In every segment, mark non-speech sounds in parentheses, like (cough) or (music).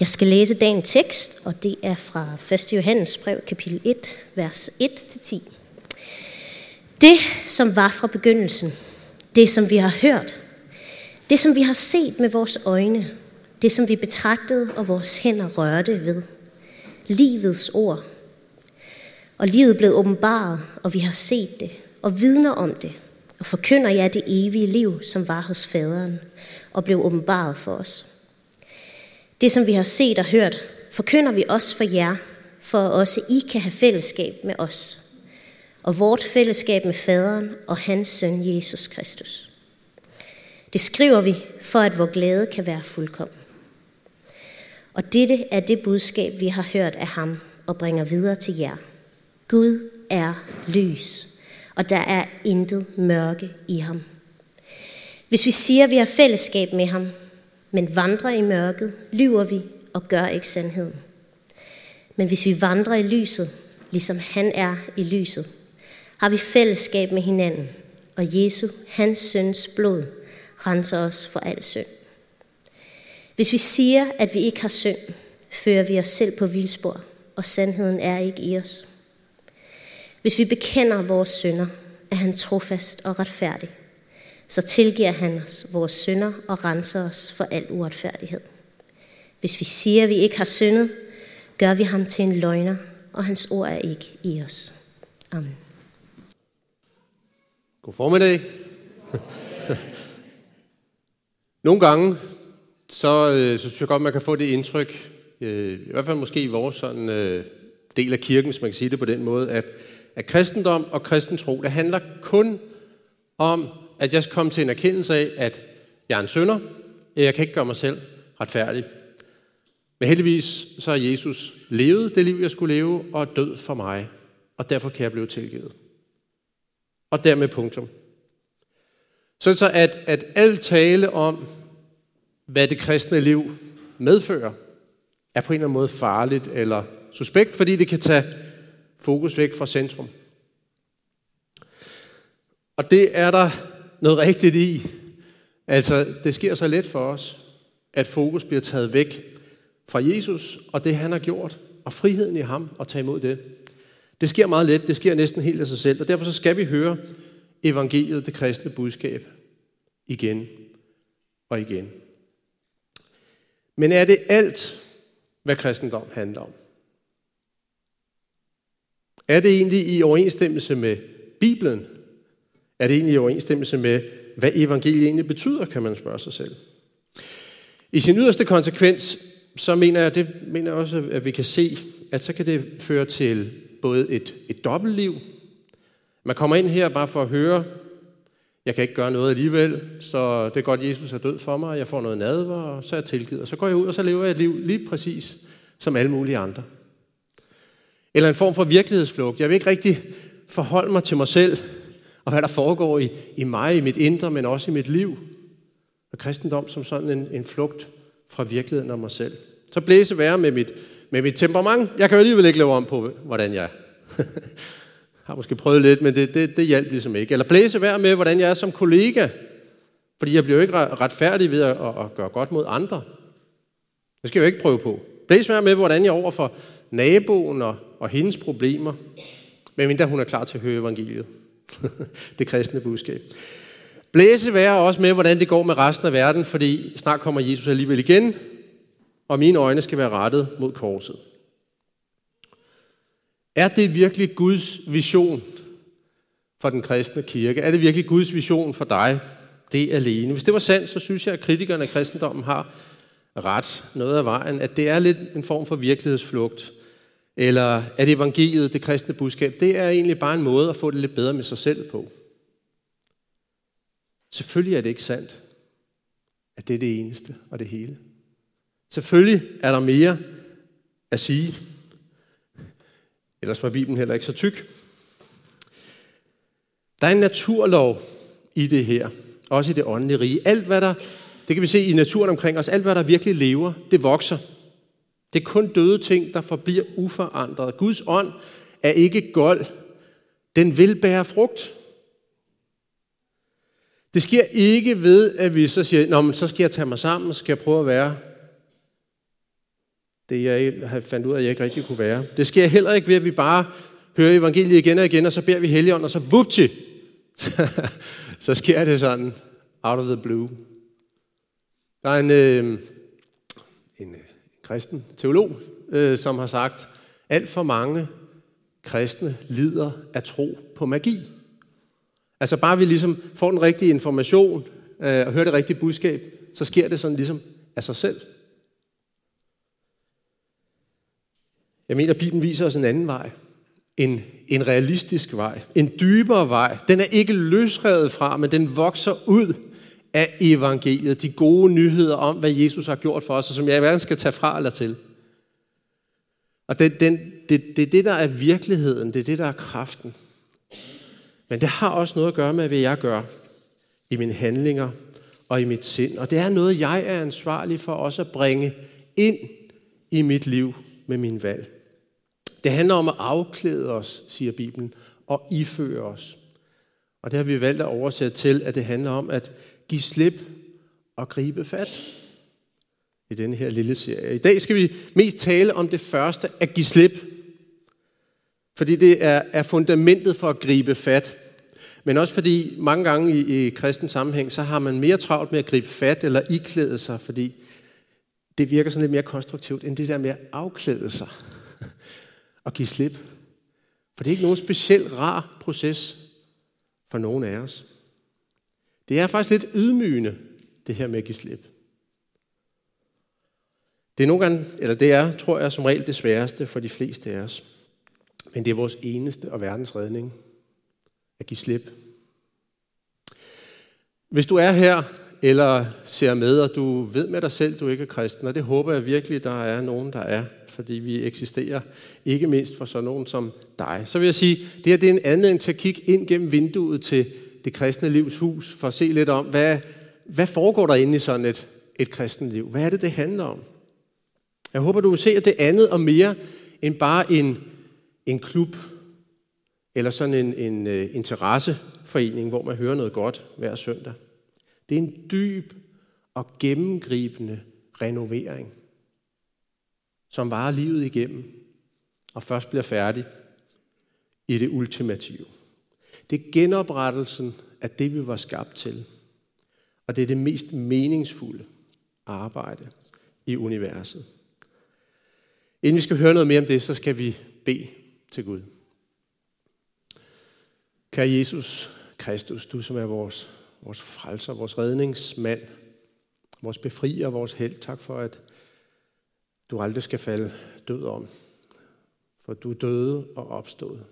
Jeg skal læse dagens tekst, og det er fra 1. Johannes brev, kapitel 1, vers 1-10. Det, som var fra begyndelsen, det, som vi har hørt, det, som vi har set med vores øjne, det, som vi betragtede og vores hænder rørte ved, livets ord. Og livet blev åbenbaret, og vi har set det, og vidner om det, og forkynder jer det evige liv, som var hos faderen, og blev åbenbaret for os. Det, som vi har set og hørt, forkynder vi også for jer, for også I kan have fællesskab med os, og vort fællesskab med faderen og hans søn Jesus Kristus. Det skriver vi, for at vor glæde kan være fuldkommen. Og dette er det budskab, vi har hørt af ham og bringer videre til jer. Gud er lys, og der er intet mørke i ham. Hvis vi siger, at vi har fællesskab med ham, men vandrer i mørket, lyver vi og gør ikke sandheden. Men hvis vi vandrer i lyset, ligesom han er i lyset, har vi fællesskab med hinanden, og Jesu, hans søns blod, renser os for al synd. Hvis vi siger, at vi ikke har synd, fører vi os selv på vildspor, og sandheden er ikke i os. Hvis vi bekender vores synder, er han trofast og retfærdig, så tilgiver han os vores synder og renser os for al uretfærdighed. Hvis vi siger, at vi ikke har syndet, gør vi ham til en løgner, og hans ord er ikke i os. Amen. God formiddag. Nogle gange, så, øh, så synes jeg godt, man kan få det indtryk, øh, i hvert fald måske i vores sådan, øh, del af kirken, hvis man kan sige det på den måde, at, at kristendom og kristentro, det handler kun om, at jeg kom til en erkendelse af, at jeg er en sønder, jeg kan ikke gøre mig selv retfærdig. Men heldigvis så har Jesus levet det liv, jeg skulle leve, og er død for mig, og derfor kan jeg blive tilgivet. Og dermed punktum. Så at, at alt tale om, hvad det kristne liv medfører, er på en eller anden måde farligt eller suspekt, fordi det kan tage fokus væk fra centrum. Og det er der noget rigtigt i. Altså, det sker så let for os, at fokus bliver taget væk fra Jesus og det, han har gjort, og friheden i ham at tage imod det. Det sker meget let, det sker næsten helt af sig selv, og derfor så skal vi høre evangeliet, det kristne budskab, igen og igen. Men er det alt, hvad kristendom handler om? Er det egentlig i overensstemmelse med Bibelen? Er det egentlig i overensstemmelse med, hvad evangeliet egentlig betyder, kan man spørge sig selv. I sin yderste konsekvens, så mener jeg, det mener jeg også, at vi kan se, at så kan det føre til både et, et dobbeltliv. Man kommer ind her bare for at høre, jeg kan ikke gøre noget alligevel, så det er godt, Jesus er død for mig, jeg får noget nadver, og så er jeg tilgivet. Og så går jeg ud, og så lever jeg et liv lige præcis som alle mulige andre. Eller en form for virkelighedsflugt. Jeg vil ikke rigtig forholde mig til mig selv, og hvad der foregår i, i mig, i mit indre, men også i mit liv. Og kristendom som sådan en, en flugt fra virkeligheden af mig selv. Så blæse være med mit, med mit temperament. Jeg kan jo alligevel ikke lave om på, hvordan jeg er. (laughs) har måske prøvet lidt, men det, det, det hjalp ligesom ikke. Eller blæse være med, hvordan jeg er som kollega. Fordi jeg bliver jo ikke retfærdig ved at, at gøre godt mod andre. Det skal jeg jo ikke prøve på. Blæse være med, hvordan jeg overfor naboen og, og hendes problemer. Men mindre hun er klar til at høre evangeliet. (laughs) det kristne budskab. Blæse være også med, hvordan det går med resten af verden, fordi snart kommer Jesus alligevel igen, og mine øjne skal være rettet mod korset. Er det virkelig Guds vision for den kristne kirke? Er det virkelig Guds vision for dig? Det alene. Hvis det var sandt, så synes jeg, at kritikerne af kristendommen har ret noget af vejen, at det er lidt en form for virkelighedsflugt. Eller at evangeliet, det kristne budskab, det er egentlig bare en måde at få det lidt bedre med sig selv på. Selvfølgelig er det ikke sandt, at det er det eneste og det hele. Selvfølgelig er der mere at sige. Ellers var Bibelen heller ikke så tyk. Der er en naturlov i det her, også i det åndelige rige. Alt hvad der, det kan vi se i naturen omkring os, alt hvad der virkelig lever, det vokser. Det er kun døde ting, der forbliver uforandret. Guds ånd er ikke gold. Den vil bære frugt. Det sker ikke ved, at vi så siger, Nå, men så skal jeg tage mig sammen, så skal jeg prøve at være det jeg fandt ud af, at jeg ikke rigtig kunne være. Det sker heller ikke ved, at vi bare hører evangeliet igen og igen, og så beder vi Helligånd, og så vupti, (laughs) så sker det sådan, out of the blue. Der er en, en øh, kristen teolog, øh, som har sagt, alt for mange kristne lider af tro på magi. Altså bare vi ligesom får den rigtige information øh, og hører det rigtige budskab, så sker det sådan ligesom af sig selv. Jeg mener, Bibelen viser os en anden vej. En, en realistisk vej. En dybere vej. Den er ikke løsrevet fra, men den vokser ud af evangeliet. De gode nyheder om, hvad Jesus har gjort for os, og som jeg hverken skal tage fra eller til. Og det, den, det, det er det, der er virkeligheden. Det er det, der er kraften. Men det har også noget at gøre med, hvad jeg gør i mine handlinger og i mit sind. Og det er noget, jeg er ansvarlig for også at bringe ind i mit liv med min valg. Det handler om at afklæde os, siger Bibelen, og iføre os. Og det har vi valgt at oversætte til, at det handler om at give slip og gribe fat i denne her lille serie. I dag skal vi mest tale om det første, at give slip. Fordi det er, er fundamentet for at gribe fat. Men også fordi mange gange i, i kristen sammenhæng, så har man mere travlt med at gribe fat eller iklæde sig, fordi det virker sådan lidt mere konstruktivt, end det der med at afklæde sig (laughs) og give slip. For det er ikke nogen speciel rar proces for nogen af os. Det er faktisk lidt ydmygende, det her med at give slip. Det er nogle gange, eller det er, tror jeg, som regel det sværeste for de fleste af os. Men det er vores eneste og verdens redning at give slip. Hvis du er her, eller ser med, og du ved med dig selv, du ikke er kristen, og det håber jeg virkelig, der er nogen, der er, fordi vi eksisterer, ikke mindst for sådan nogen som dig. Så vil jeg sige, det her det er en anledning til at kigge ind gennem vinduet til det kristne livs hus, for at se lidt om, hvad, hvad foregår der inde i sådan et, et kristen liv? Hvad er det, det handler om? Jeg håber, du vil se, at det er andet og mere end bare en, en klub, eller sådan en, en uh, interesseforening, hvor man hører noget godt hver søndag. Det er en dyb og gennemgribende renovering, som varer livet igennem, og først bliver færdig i det ultimative. Det er genoprettelsen af det, vi var skabt til. Og det er det mest meningsfulde arbejde i universet. Inden vi skal høre noget mere om det, så skal vi bede til Gud. Kære Jesus Kristus, du som er vores, vores frelser, vores redningsmand, vores befrier, vores held, tak for, at du aldrig skal falde død om. For du er døde og opstået.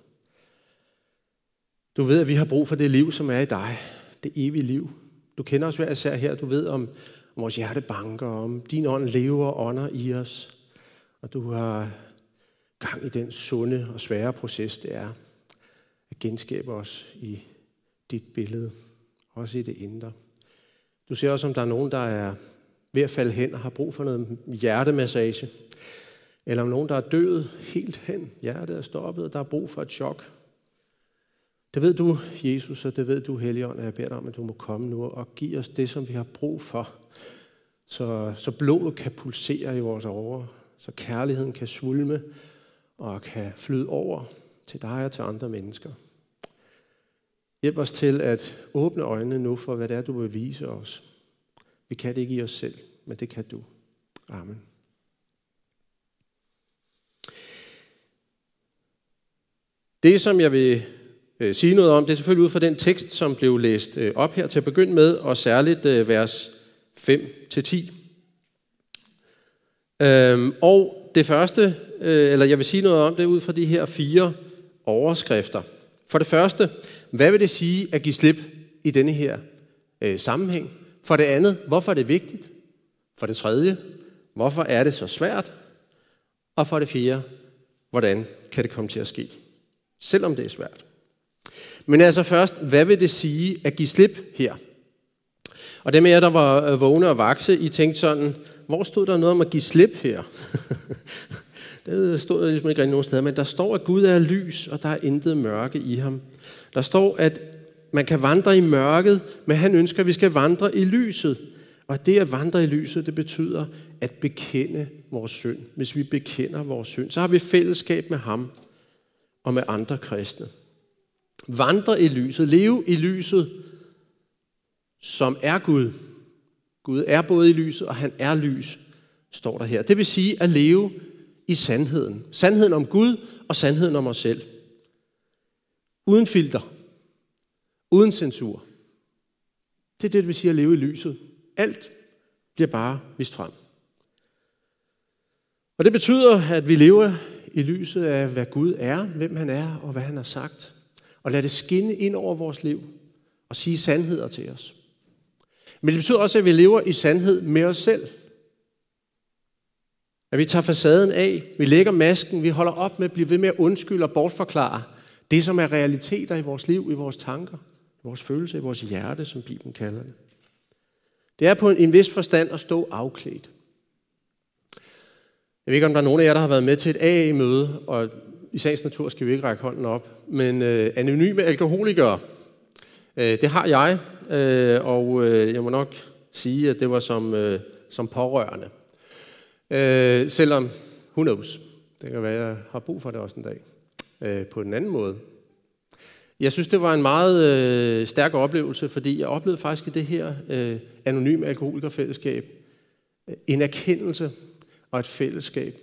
Du ved, at vi har brug for det liv, som er i dig. Det evige liv. Du kender os hver især her. Du ved om, om vores hjerte banker, om din ånd lever og ånder i os. Og du har gang i den sunde og svære proces, det er at genskabe os i dit billede, også i det indre. Du ser også, om der er nogen, der er ved at falde hen og har brug for noget hjertemassage. Eller om nogen, der er død helt hen. Hjertet er stoppet, og der er brug for et chok. Det ved du, Jesus, og det ved du, Helligånd, og jeg beder dig om, at du må komme nu og give os det, som vi har brug for. Så, så blodet kan pulsere i vores årer, så kærligheden kan svulme og kan flyde over til dig og til andre mennesker. Hjælp os til at åbne øjnene nu for, hvad det er, du vil vise os. Vi kan det ikke i os selv, men det kan du. Amen. Det, som jeg vil øh, sige noget om, det er selvfølgelig ud fra den tekst, som blev læst øh, op her til at begynde med, og særligt øh, vers 5-10. Øhm, og det første, øh, eller jeg vil sige noget om det ud fra de her fire overskrifter. For det første, hvad vil det sige at give slip i denne her øh, sammenhæng? For det andet, hvorfor er det vigtigt? For det tredje, hvorfor er det så svært? Og for det fjerde, hvordan kan det komme til at ske? Selvom det er svært. Men altså først, hvad vil det sige at give slip her? Og det med jer, der var øh, vågne og vakse, I tænkte sådan, hvor stod der noget om at give slip her? (laughs) det stod der ligesom ikke rigtig nogen steder, men der står, at Gud er lys, og der er intet mørke i ham. Der står, at man kan vandre i mørket, men han ønsker, at vi skal vandre i lyset. Og det at vandre i lyset, det betyder at bekende vores synd. Hvis vi bekender vores synd, så har vi fællesskab med ham og med andre kristne. Vandre i lyset, leve i lyset, som er Gud. Gud er både i lyset, og han er lys, står der her. Det vil sige at leve i sandheden. Sandheden om Gud og sandheden om os selv. Uden filter. Uden censur. Det er det, det vil sige at leve i lyset. Alt bliver bare vist frem. Og det betyder, at vi lever i lyset af, hvad Gud er, hvem han er og hvad han har sagt. Og lade det skinne ind over vores liv og sige sandheder til os. Men det betyder også, at vi lever i sandhed med os selv. At vi tager facaden af, vi lægger masken, vi holder op med at blive ved med at undskylde og bortforklare det, som er realiteter i vores liv, i vores tanker, i vores følelser, i vores hjerte, som Bibelen kalder det. Det er på en vis forstand at stå afklædt. Jeg ved ikke, om der er nogen af jer, der har været med til et AA-møde, og i sagens natur skal vi ikke række hånden op, men øh, anonyme alkoholikere, øh, det har jeg, øh, og øh, jeg må nok sige, at det var som, øh, som pårørende. Øh, selvom, who knows, det kan være, at jeg har brug for det også en dag, øh, på en anden måde. Jeg synes, det var en meget øh, stærk oplevelse, fordi jeg oplevede faktisk i det her øh, anonyme alkoholikerfællesskab øh, en erkendelse og et fællesskab,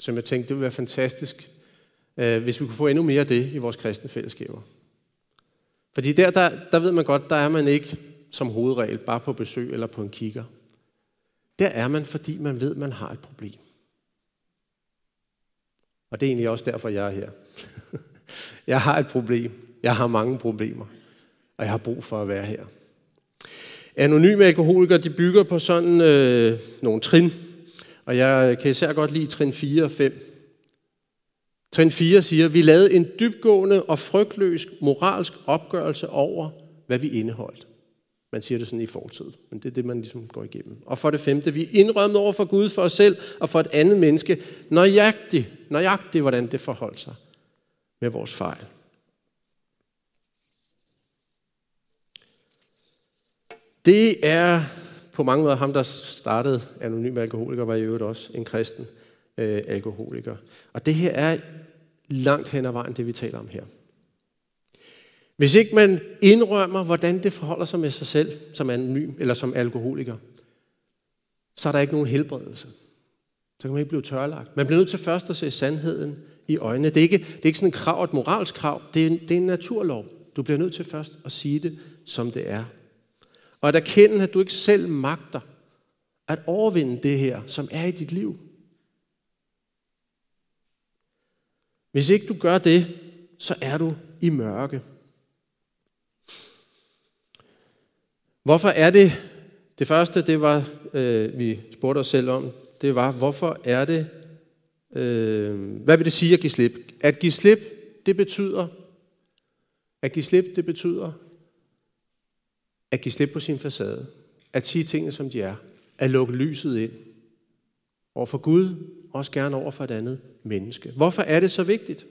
som jeg tænkte, det ville være fantastisk, øh, hvis vi kunne få endnu mere af det i vores kristne fællesskaber. Fordi der, der, der ved man godt, der er man ikke som hovedregel bare på besøg eller på en kigger. Der er man, fordi man ved, man har et problem. Og det er egentlig også derfor, jeg er her. (laughs) jeg har et problem. Jeg har mange problemer. Og jeg har brug for at være her. Anonyme alkoholikere, de bygger på sådan øh, nogle trin. Og jeg kan især godt lide trin 4 og 5. Trin 4 siger, vi lavede en dybgående og frygtløs moralsk opgørelse over, hvad vi indeholdt. Man siger det sådan i fortid, men det er det, man ligesom går igennem. Og for det femte, vi indrømmede over for Gud, for os selv og for et andet menneske, nøjagtigt, nøjagtigt hvordan det forholdt sig med vores fejl. Det er på mange måder ham, der startede Anonym Alkoholiker, var i øvrigt også en kristen øh, alkoholiker. Og det her er langt hen ad vejen, det vi taler om her. Hvis ikke man indrømmer, hvordan det forholder sig med sig selv som anonym eller som alkoholiker, så er der ikke nogen helbredelse. Så kan man ikke blive tørlagt. Man bliver nødt til først at se sandheden i øjnene. Det er ikke, det er ikke sådan et krav, et moralsk krav. Det er, det er en naturlov. Du bliver nødt til først at sige det, som det er. Og at erkende, at du ikke selv magter at overvinde det her, som er i dit liv. Hvis ikke du gør det, så er du i mørke. Hvorfor er det, det første, det var, øh, vi spurgte os selv om, det var, hvorfor er det, øh, hvad vil det sige at give slip? At give slip, det betyder, at give slip, det betyder, at give slip på sin facade. At sige tingene, som de er. At lukke lyset ind. Over for Gud, også gerne over for et andet menneske. Hvorfor er det så vigtigt?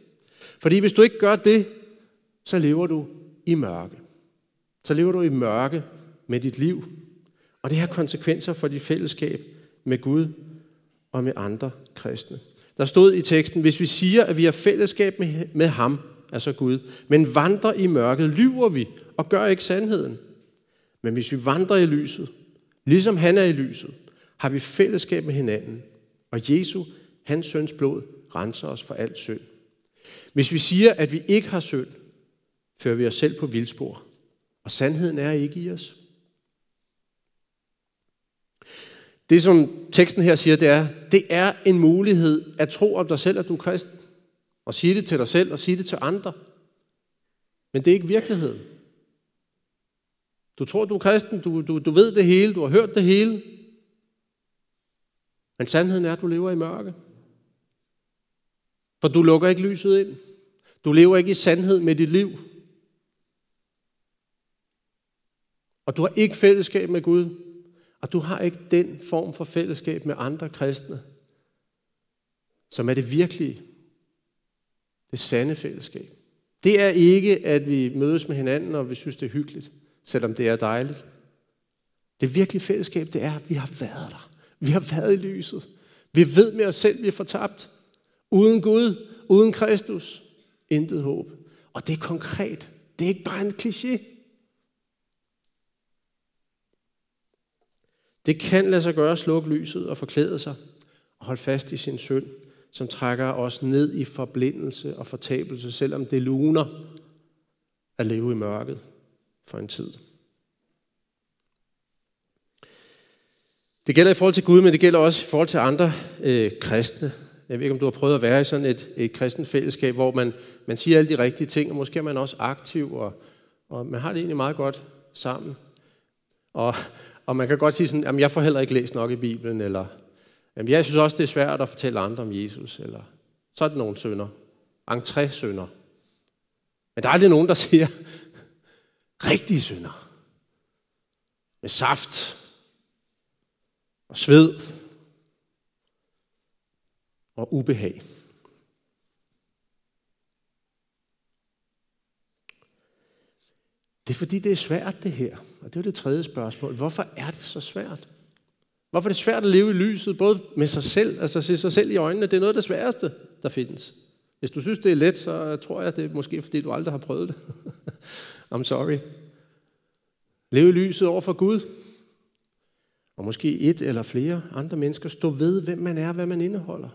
Fordi hvis du ikke gør det, så lever du i mørke. Så lever du i mørke med dit liv. Og det har konsekvenser for dit fællesskab med Gud og med andre kristne. Der stod i teksten, hvis vi siger, at vi har fællesskab med, med ham, altså Gud, men vandrer i mørket, lyver vi og gør ikke sandheden. Men hvis vi vandrer i lyset, ligesom han er i lyset, har vi fællesskab med hinanden. Og Jesu, hans søns blod, renser os for alt synd. Hvis vi siger, at vi ikke har synd, fører vi os selv på vildspor. Og sandheden er ikke i os. Det, som teksten her siger, det er, det er en mulighed at tro om dig selv, at du er kristen. Og sige det til dig selv og sige det til andre. Men det er ikke virkeligheden. Du tror, du er kristen, du, du, du ved det hele, du har hørt det hele. Men sandheden er, at du lever i mørke. For du lukker ikke lyset ind. Du lever ikke i sandhed med dit liv. Og du har ikke fællesskab med Gud. Og du har ikke den form for fællesskab med andre kristne, som er det virkelige, det sande fællesskab. Det er ikke, at vi mødes med hinanden, og vi synes, det er hyggeligt, selvom det er dejligt. Det virkelige fællesskab, det er, at vi har været der. Vi har været i lyset. Vi ved med os selv, vi er fortabt. Uden Gud, uden Kristus, intet håb. Og det er konkret. Det er ikke bare en kliché. Det kan lade sig gøre at slukke lyset og forklæde sig og holde fast i sin synd, som trækker os ned i forblindelse og fortabelse, selvom det luner at leve i mørket for en tid. Det gælder i forhold til Gud, men det gælder også i forhold til andre øh, kristne. Jeg ved ikke, om du har prøvet at være i sådan et, et kristent fællesskab, hvor man, man siger alle de rigtige ting, og måske er man også aktiv, og, og man har det egentlig meget godt sammen. Og, og man kan godt sige sådan, at jeg får heller ikke læst nok i Bibelen, eller jamen, jeg synes også, det er svært at fortælle andre om Jesus, eller så er det nogle sønder. Entré-sønder. Men der er aldrig nogen, der siger, rigtige sønder. Med saft og sved og ubehag. Det er fordi, det er svært det her. Og det er det tredje spørgsmål. Hvorfor er det så svært? Hvorfor er det svært at leve i lyset, både med sig selv, altså se sig selv i øjnene? Det er noget af det sværeste, der findes. Hvis du synes, det er let, så tror jeg, det er måske fordi, du aldrig har prøvet det. (laughs) I'm sorry. Leve i lyset over for Gud. Og måske et eller flere andre mennesker stå ved, hvem man er, hvad man indeholder.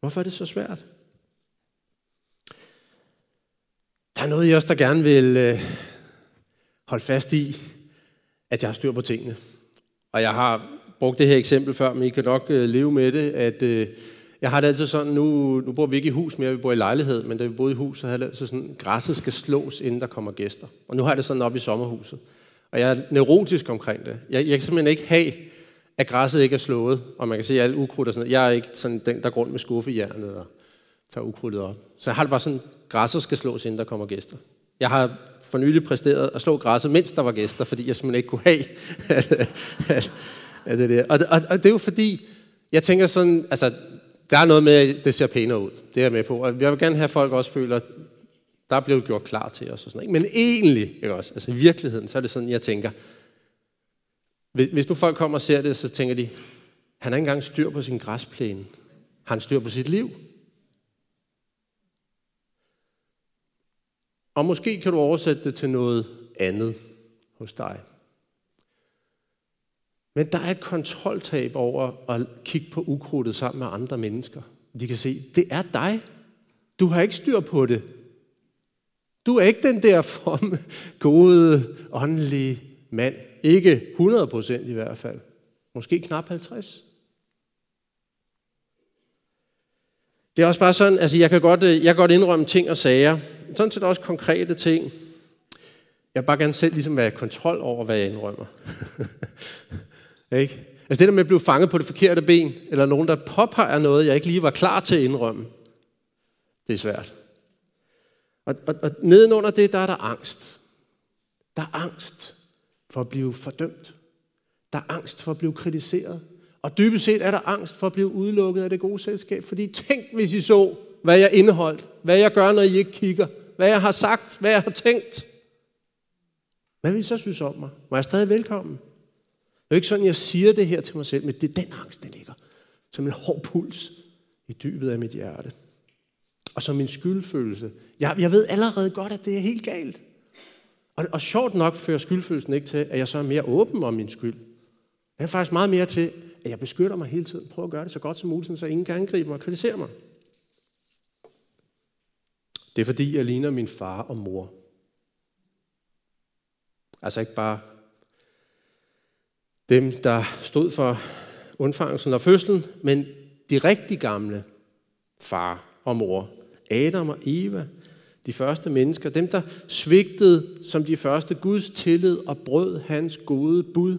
Hvorfor er det så svært? Der er noget i os, der gerne vil øh, holde fast i, at jeg har styr på tingene. Og jeg har brugt det her eksempel før, men I kan nok øh, leve med det, at øh, jeg har det altid sådan, nu, nu bor vi ikke i hus mere, vi bor i lejlighed, men da vi boede i hus, så havde det altid sådan, græsset skal slås, inden der kommer gæster. Og nu har jeg det sådan op i sommerhuset. Og jeg er neurotisk omkring det. Jeg, jeg kan simpelthen ikke have, at græsset ikke er slået, og man kan se alt ukrudt og sådan noget. Jeg er ikke sådan den, der går rundt med skuffejernet og tager ukrudtet op. Så jeg har det bare sådan, græsset skal slås, inden der kommer gæster. Jeg har for nylig præsteret at slå græsset, mens der var gæster, fordi jeg simpelthen ikke kunne have (laughs) at, at, at det der. Og, og, og det er jo fordi, jeg tænker sådan, altså, der er noget med, at det ser pænere ud. Det er jeg med på. Og jeg vil gerne have, at folk også føler, der blev gjort klar til os. Og sådan, ikke? Men egentlig, ikke også? Altså i virkeligheden, så er det sådan, jeg tænker, hvis nu folk kommer og ser det, så tænker de, han har ikke engang styr på sin græsplæne. Har han styr på sit liv? Og måske kan du oversætte det til noget andet hos dig. Men der er et kontroltab over at kigge på ukrudtet sammen med andre mennesker. De kan se, det er dig. Du har ikke styr på det. Du er ikke den der fromme, (laughs) gode, åndelige mand. Ikke 100% i hvert fald. Måske knap 50. Det er også bare sådan, altså jeg kan godt, øh, jeg kan godt indrømme ting og sager. Sådan set også konkrete ting. Jeg vil bare gerne selv ligesom være i kontrol over, hvad jeg indrømmer. (laughs) ikke? Altså det der med at blive fanget på det forkerte ben, eller nogen, der påpeger noget, jeg ikke lige var klar til at indrømme, det er svært. Og, og, og nedenunder det, der er der angst. Der er angst for at blive fordømt. Der er angst for at blive kritiseret. Og dybest set er der angst for at blive udelukket af det gode selskab. Fordi tænk, hvis I så, hvad jeg indeholdt. Hvad jeg gør, når I ikke kigger. Hvad jeg har sagt. Hvad jeg har tænkt. Hvad vil I så synes om mig? Var jeg stadig velkommen? Det er jo ikke sådan, jeg siger det her til mig selv, men det er den angst, der ligger. Som en hård puls i dybet af mit hjerte. Og som en skyldfølelse. Jeg, jeg ved allerede godt, at det er helt galt. Og, og sjovt nok fører skyldfølelsen ikke til, at jeg så er mere åben om min skyld. Det er faktisk meget mere til, at jeg beskytter mig hele tiden. Prøver at gøre det så godt som muligt, så ingen kan angribe mig og kritisere mig. Det er fordi, jeg ligner min far og mor. Altså ikke bare dem, der stod for undfangelsen og fødslen, men de rigtig gamle far og mor. Adam og Eva, de første mennesker, dem der svigtede som de første Guds tillid og brød hans gode bud.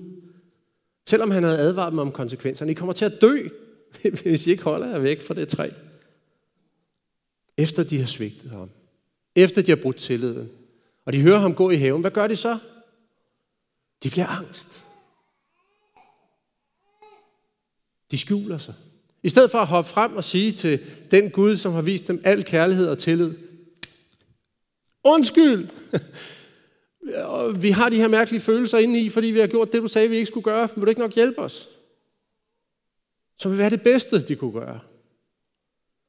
Selvom han havde advaret dem om konsekvenserne. I kommer til at dø, (laughs) hvis I ikke holder jer væk fra det træ. Efter de har svigtet ham. Efter de har brudt tilliden. Og de hører ham gå i haven. Hvad gør de så? De bliver angst. De skjuler sig. I stedet for at hoppe frem og sige til den Gud, som har vist dem al kærlighed og tillid, undskyld, (laughs) og vi har de her mærkelige følelser inde i, fordi vi har gjort det, du sagde, vi ikke skulle gøre. Vil du ikke nok hjælpe os? Så vil være det bedste, de kunne gøre.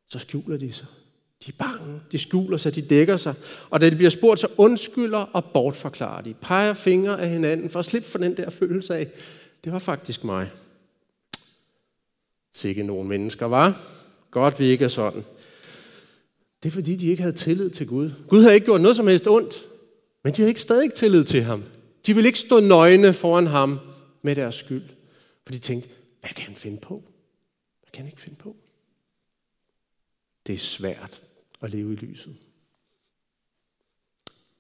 Så skjuler de sig. De er bange, de skjuler sig, de dækker sig. Og da de bliver spurgt, så undskylder og bortforklarer de. Peger fingre af hinanden for at slippe for den der følelse af, det var faktisk mig. Sikke nogle mennesker, var. Godt, vi ikke er sådan. Det er fordi, de ikke havde tillid til Gud. Gud havde ikke gjort noget som helst ondt, men de havde ikke stadig tillid til ham. De ville ikke stå nøgne foran ham med deres skyld. For de tænkte, hvad kan han finde på? Hvad kan han ikke finde på? Det er svært at leve i lyset.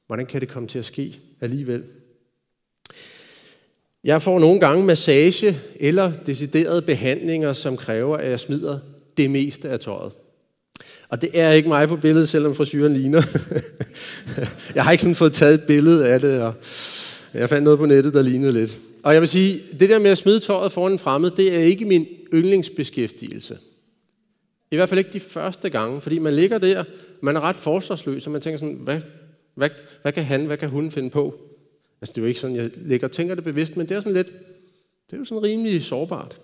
Hvordan kan det komme til at ske alligevel? Jeg får nogle gange massage eller deciderede behandlinger, som kræver, at jeg smider det meste af tøjet. Og det er ikke mig på billedet, selvom frisyren ligner. (laughs) jeg har ikke sådan fået taget et billede af det, og jeg fandt noget på nettet, der lignede lidt. Og jeg vil sige, det der med at smide tøjet foran en fremmed, det er ikke min yndlingsbeskæftigelse. I hvert fald ikke de første gange, fordi man ligger der, man er ret forsvarsløs, og man tænker sådan, hvad, hvad, hvad kan han, hvad kan hun finde på? Altså det er jo ikke sådan, jeg ligger og tænker det bevidst, men det er sådan lidt, det er jo sådan rimelig sårbart.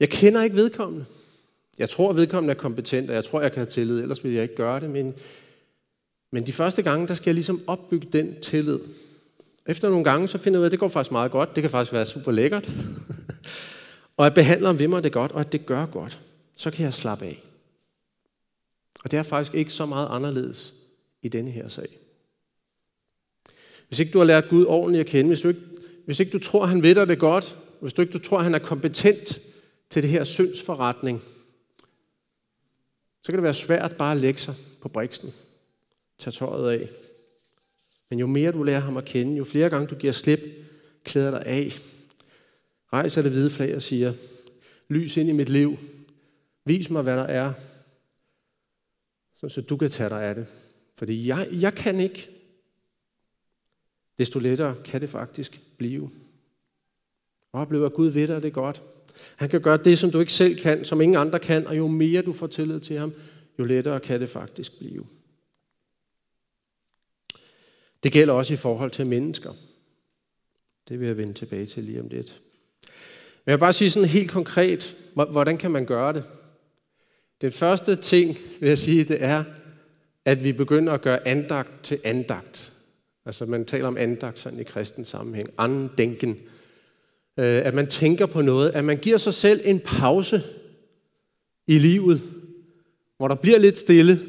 Jeg kender ikke vedkommende. Jeg tror, at vedkommende er kompetent, og jeg tror, jeg kan have tillid, ellers vil jeg ikke gøre det. Men, men de første gange, der skal jeg ligesom opbygge den tillid. Efter nogle gange, så finder jeg ud af, at det går faktisk meget godt. Det kan faktisk være super lækkert. og at behandleren ved mig det godt, og at det gør godt. Så kan jeg slappe af. Og det er faktisk ikke så meget anderledes i denne her sag. Hvis ikke du har lært Gud ordentligt at kende, hvis, du ikke, hvis ikke du tror, han ved dig det godt, hvis du ikke du tror, han er kompetent til det her syndsforretning, så kan det være svært bare at lægge sig på briksen. tage tøjet af. Men jo mere du lærer ham at kende, jo flere gange du giver slip, klæder dig af. Rejser det hvide flag og siger, lys ind i mit liv. Vis mig, hvad der er, så du kan tage dig af det. Fordi jeg, jeg kan ikke. Desto lettere kan det faktisk blive. Oplever, at Gud ved dig det godt. Han kan gøre det, som du ikke selv kan, som ingen andre kan, og jo mere du får tillid til ham, jo lettere kan det faktisk blive. Det gælder også i forhold til mennesker. Det vil jeg vende tilbage til lige om lidt. Men jeg vil bare sige sådan helt konkret, hvordan kan man gøre det? Den første ting, vil jeg sige, det er, at vi begynder at gøre andagt til andagt. Altså man taler om andagt sådan i kristen sammenhæng. Andenken. Øh, at man tænker på noget, at man giver sig selv en pause i livet, hvor der bliver lidt stille,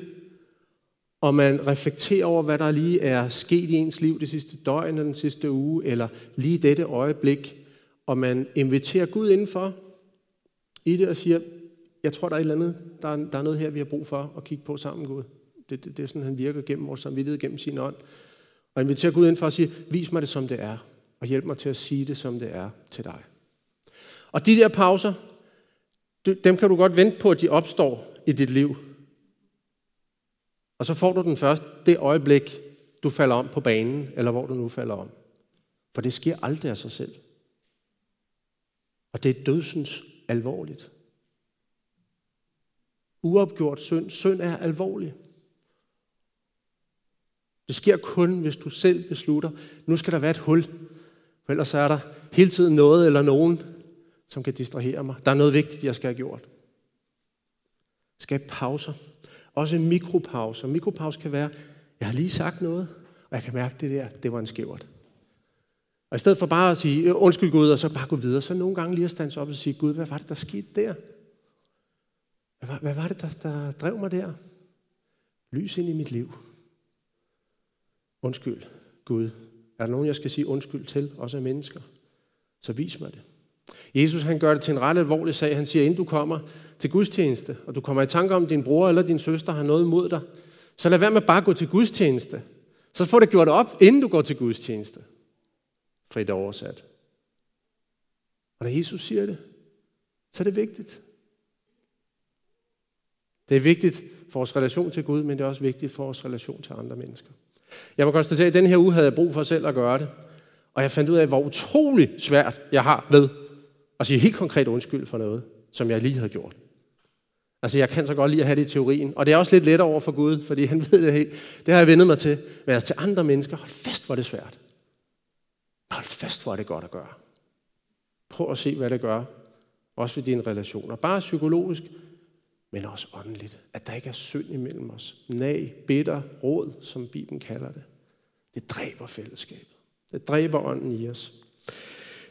og man reflekterer over, hvad der lige er sket i ens liv det sidste døgn, eller den sidste uge, eller lige dette øjeblik, og man inviterer Gud indenfor i det og siger, jeg tror, der er et eller andet, der er, der er noget her, vi har brug for at kigge på sammen, Gud. Det, det, det er sådan, han virker gennem vores samvittighed, gennem sin ånd. Og inviterer Gud indenfor og siger, vis mig det, som det er og hjælp mig til at sige det, som det er til dig. Og de der pauser, dem kan du godt vente på, at de opstår i dit liv. Og så får du den først det øjeblik, du falder om på banen, eller hvor du nu falder om. For det sker aldrig af sig selv. Og det er dødsens alvorligt. Uopgjort synd. Synd er alvorlig. Det sker kun, hvis du selv beslutter, nu skal der være et hul for ellers er der hele tiden noget eller nogen, som kan distrahere mig. Der er noget vigtigt, jeg skal have gjort. Skab pauser. Også mikropauser. Mikropause kan være, jeg har lige sagt noget, og jeg kan mærke det der, det var en skævert. Og i stedet for bare at sige, undskyld Gud, og så bare gå videre, så nogle gange lige at stande op og sige, Gud, hvad var det, der skete der? Hvad var, hvad var det, der, der drev mig der? Lys ind i mit liv. Undskyld, Gud, er der nogen, jeg skal sige undskyld til, også af mennesker? Så vis mig det. Jesus han gør det til en ret alvorlig sag. Han siger, inden du kommer til gudstjeneste, og du kommer i tanke om, at din bror eller din søster har noget imod dig, så lad være med bare at gå til gudstjeneste. Så får det gjort op, inden du går til gudstjeneste. Frit oversat. Og når Jesus siger det, så er det vigtigt. Det er vigtigt for vores relation til Gud, men det er også vigtigt for vores relation til andre mennesker. Jeg må konstatere, at den her uge havde jeg brug for selv at gøre det. Og jeg fandt ud af, hvor utrolig svært jeg har ved at sige helt konkret undskyld for noget, som jeg lige havde gjort. Altså, jeg kan så godt lide at have det i teorien. Og det er også lidt lettere over for Gud, fordi han (laughs) ved det helt. Det har jeg vendet mig til. Men altså til andre mennesker, hold fast, hvor det er svært. Hold fast, hvor er det godt at gøre. Prøv at se, hvad det gør. Også ved dine relationer. Bare psykologisk, men også åndeligt. At der ikke er synd imellem os. Nag, bitter, råd, som Bibelen kalder det. Det dræber fællesskabet. Det dræber ånden i os.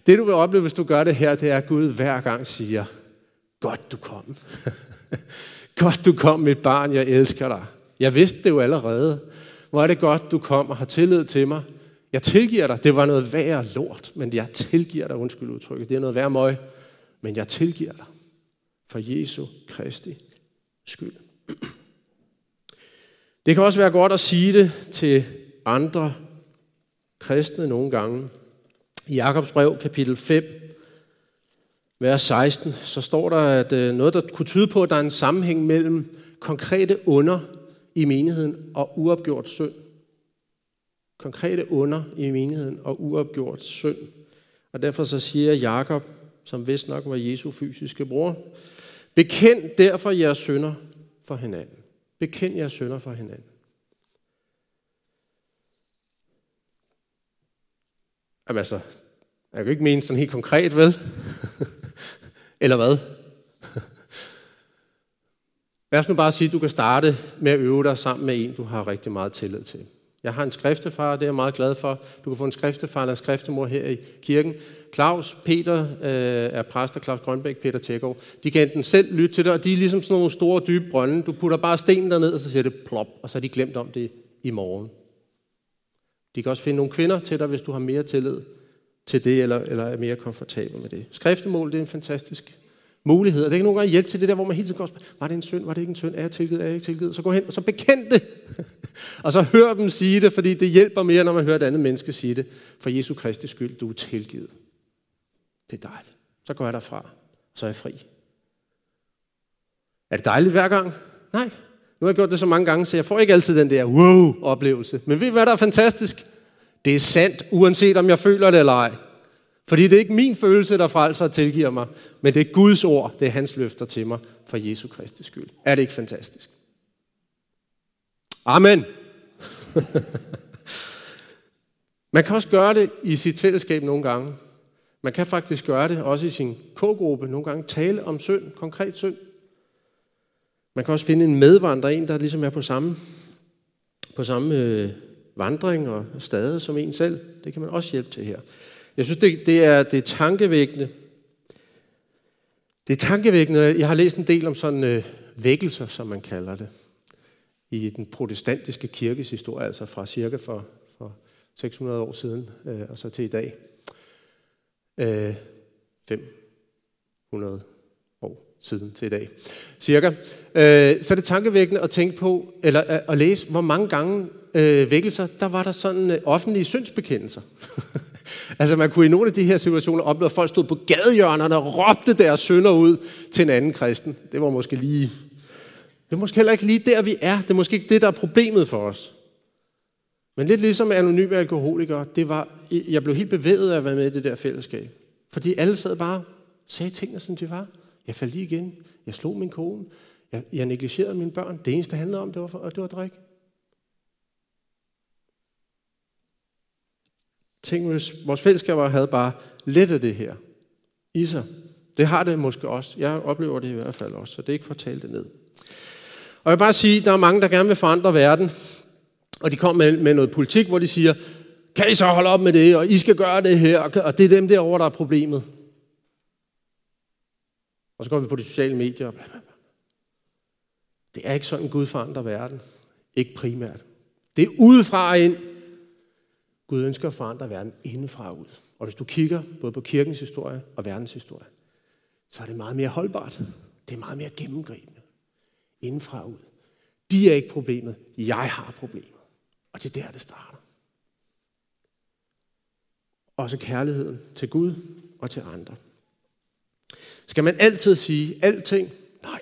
Det du vil opleve, hvis du gør det her, det er, at Gud hver gang siger, godt du kom. (laughs) godt du kom, mit barn, jeg elsker dig. Jeg vidste det jo allerede. Hvor er det godt, du kom og har tillid til mig. Jeg tilgiver dig. Det var noget værre lort, men jeg tilgiver dig, undskyld udtrykket. Det er noget værre møg, men jeg tilgiver dig. For Jesu Kristi skyld. Det kan også være godt at sige det til andre kristne nogle gange. I Jakobs brev, kapitel 5, vers 16, så står der, at øh, noget, der kunne tyde på, at der er en sammenhæng mellem konkrete under i menigheden og uopgjort synd. Konkrete under i menigheden og uopgjort synd. Og derfor så siger Jakob, som vist nok var Jesu fysiske bror, bekend derfor jeres sønder for hinanden. Bekend jeres sønder for hinanden. Jamen altså, jeg kan ikke mene sådan helt konkret, vel? (laughs) Eller hvad? Lad os nu bare sige, at du kan starte med at øve dig sammen med en, du har rigtig meget tillid til. Jeg har en skriftefar, det er jeg meget glad for. Du kan få en skriftefar eller en skriftemor her i kirken. Claus, Peter øh, er præster, Claus Grønbæk, Peter Tækgaard. De kan enten selv lytte til det, og de er ligesom sådan nogle store, dybe brønde. Du putter bare stenen derned, og så siger det plop, og så har de glemt om det i morgen. De kan også finde nogle kvinder til dig, hvis du har mere tillid til det, eller, eller er mere komfortabel med det. Skriftemål, det er en fantastisk muligheder. det kan nogle gange hjælpe til det der, hvor man hele tiden går var det en synd, var det ikke en synd, er jeg tilgivet, er jeg ikke tilgivet? Så gå hen, og så bekend det, (laughs) og så hør dem sige det, fordi det hjælper mere, når man hører et andet menneske sige det. For Jesu Kristi skyld, du er tilgivet. Det er dejligt. Så går jeg derfra, så er jeg fri. Er det dejligt hver gang? Nej. Nu har jeg gjort det så mange gange, så jeg får ikke altid den der wow-oplevelse. Men ved I, hvad der er fantastisk? Det er sandt, uanset om jeg føler det eller ej. Fordi det er ikke min følelse, der frelser og tilgiver mig, men det er Guds ord, det er hans løfter til mig for Jesu Kristi skyld. Er det ikke fantastisk? Amen. (laughs) Man kan også gøre det i sit fællesskab nogle gange. Man kan faktisk gøre det også i sin k-gruppe nogle gange. Tale om synd, konkret synd. Man kan også finde en medvandrer, en der ligesom er på samme, på samme øh, vandring og stade som en selv. Det kan man også hjælpe til her. Jeg synes, det, det, er, det er tankevækkende. Det er tankevækkende. Jeg har læst en del om sådan øh, vækkelser, som man kalder det, i den protestantiske kirkes historie, altså fra cirka for, for 600 år siden øh, og så til i dag. Øh, 500 år siden til i dag, cirka. Øh, så er det tankevækkende at tænke på, eller at, at læse, hvor mange gange øh, vækkelser, der var der sådan øh, offentlige syndsbekendelser. (laughs) altså man kunne i nogle af de her situationer opleve, at folk stod på gadehjørnerne og råbte deres sønder ud til en anden kristen. Det var måske lige... Det er måske heller ikke lige der, vi er. Det er måske ikke det, der er problemet for os. Men lidt ligesom anonyme alkoholikere, det var, jeg blev helt bevæget af at være med i det der fællesskab. Fordi alle sad bare sagde tingene, som de var. Jeg faldt lige igen. Jeg slog min kone. Jeg, jeg negligerede mine børn. Det eneste, det handlede om, det var, det var drik. Tænk, hvis vores fællesskaber havde bare lidt af det her i sig. Det har det måske også. Jeg oplever det i hvert fald også, så det er ikke for at tale det ned. Og jeg vil bare sige, at der er mange, der gerne vil forandre verden. Og de kommer med, med noget politik, hvor de siger, kan I så holde op med det, og I skal gøre det her, og det er dem derovre, der er problemet. Og så går vi på de sociale medier. Bla bla bla. Det er ikke sådan, Gud forandrer verden. Ikke primært. Det er udefra ind. Gud ønsker at forandre verden indefra og ud. Og hvis du kigger både på kirkens historie og verdens historie, så er det meget mere holdbart. Det er meget mere gennemgribende. Indefra og ud. De er ikke problemet. Jeg har problemet. Og det er der, det starter. Også kærligheden til Gud og til andre. Skal man altid sige alting? Nej,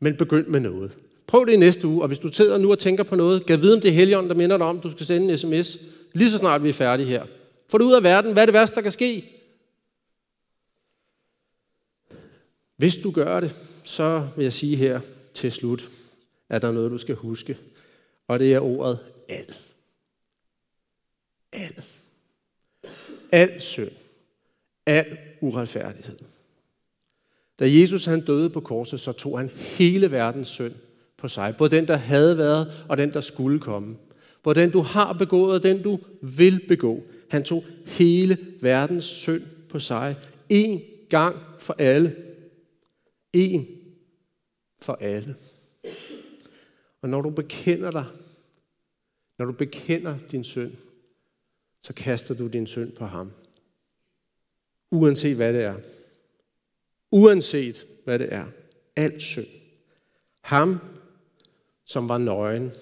men begynd med noget. Prøv det i næste uge, og hvis du sidder nu og tænker på noget, gav vide om det helgen, der minder dig om, at du skal sende en sms, lige så snart vi er færdige her. Få det ud af verden. Hvad er det værste, der kan ske? Hvis du gør det, så vil jeg sige her, til slut er der noget, du skal huske. Og det er ordet al. Al. Al synd. Al uretfærdighed. Da Jesus han døde på korset, så tog han hele verdens synd på sig. Både den, der havde været, og den, der skulle komme. Både den, du har begået, og den, du vil begå. Han tog hele verdens synd på sig. En gang for alle. En for alle. Og når du bekender dig, når du bekender din synd, så kaster du din synd på ham. Uanset hvad det er. Uanset hvad det er. Al synd. Ham, som var nøgen,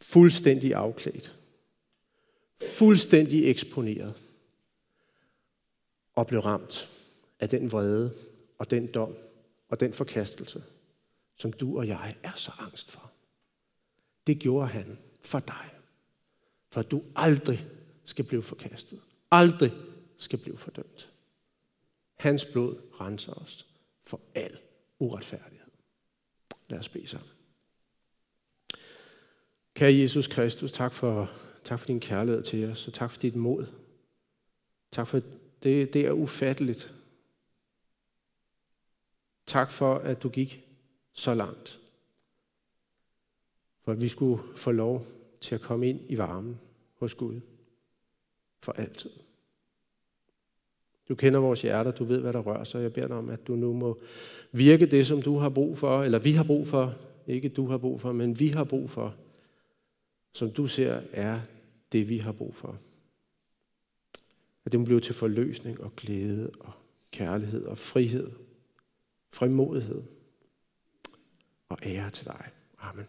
fuldstændig afklædt, fuldstændig eksponeret, og blev ramt af den vrede og den dom og den forkastelse, som du og jeg er så angst for. Det gjorde han for dig, for at du aldrig skal blive forkastet, aldrig skal blive fordømt. Hans blod renser os for al uretfærdighed. Lad os bede sammen. Kære Jesus Kristus, tak for, tak for din kærlighed til os, og tak for dit mod. Tak for, det, det er ufatteligt. Tak for, at du gik så langt. For at vi skulle få lov til at komme ind i varmen hos Gud. For altid. Du kender vores hjerter, du ved, hvad der rører sig. Jeg beder dig om, at du nu må virke det, som du har brug for, eller vi har brug for. Ikke du har brug for, men vi har brug for. Som du ser, er det, vi har brug for. At det må blive til forløsning og glæde og kærlighed og frihed, frimodighed og ære til dig. Amen.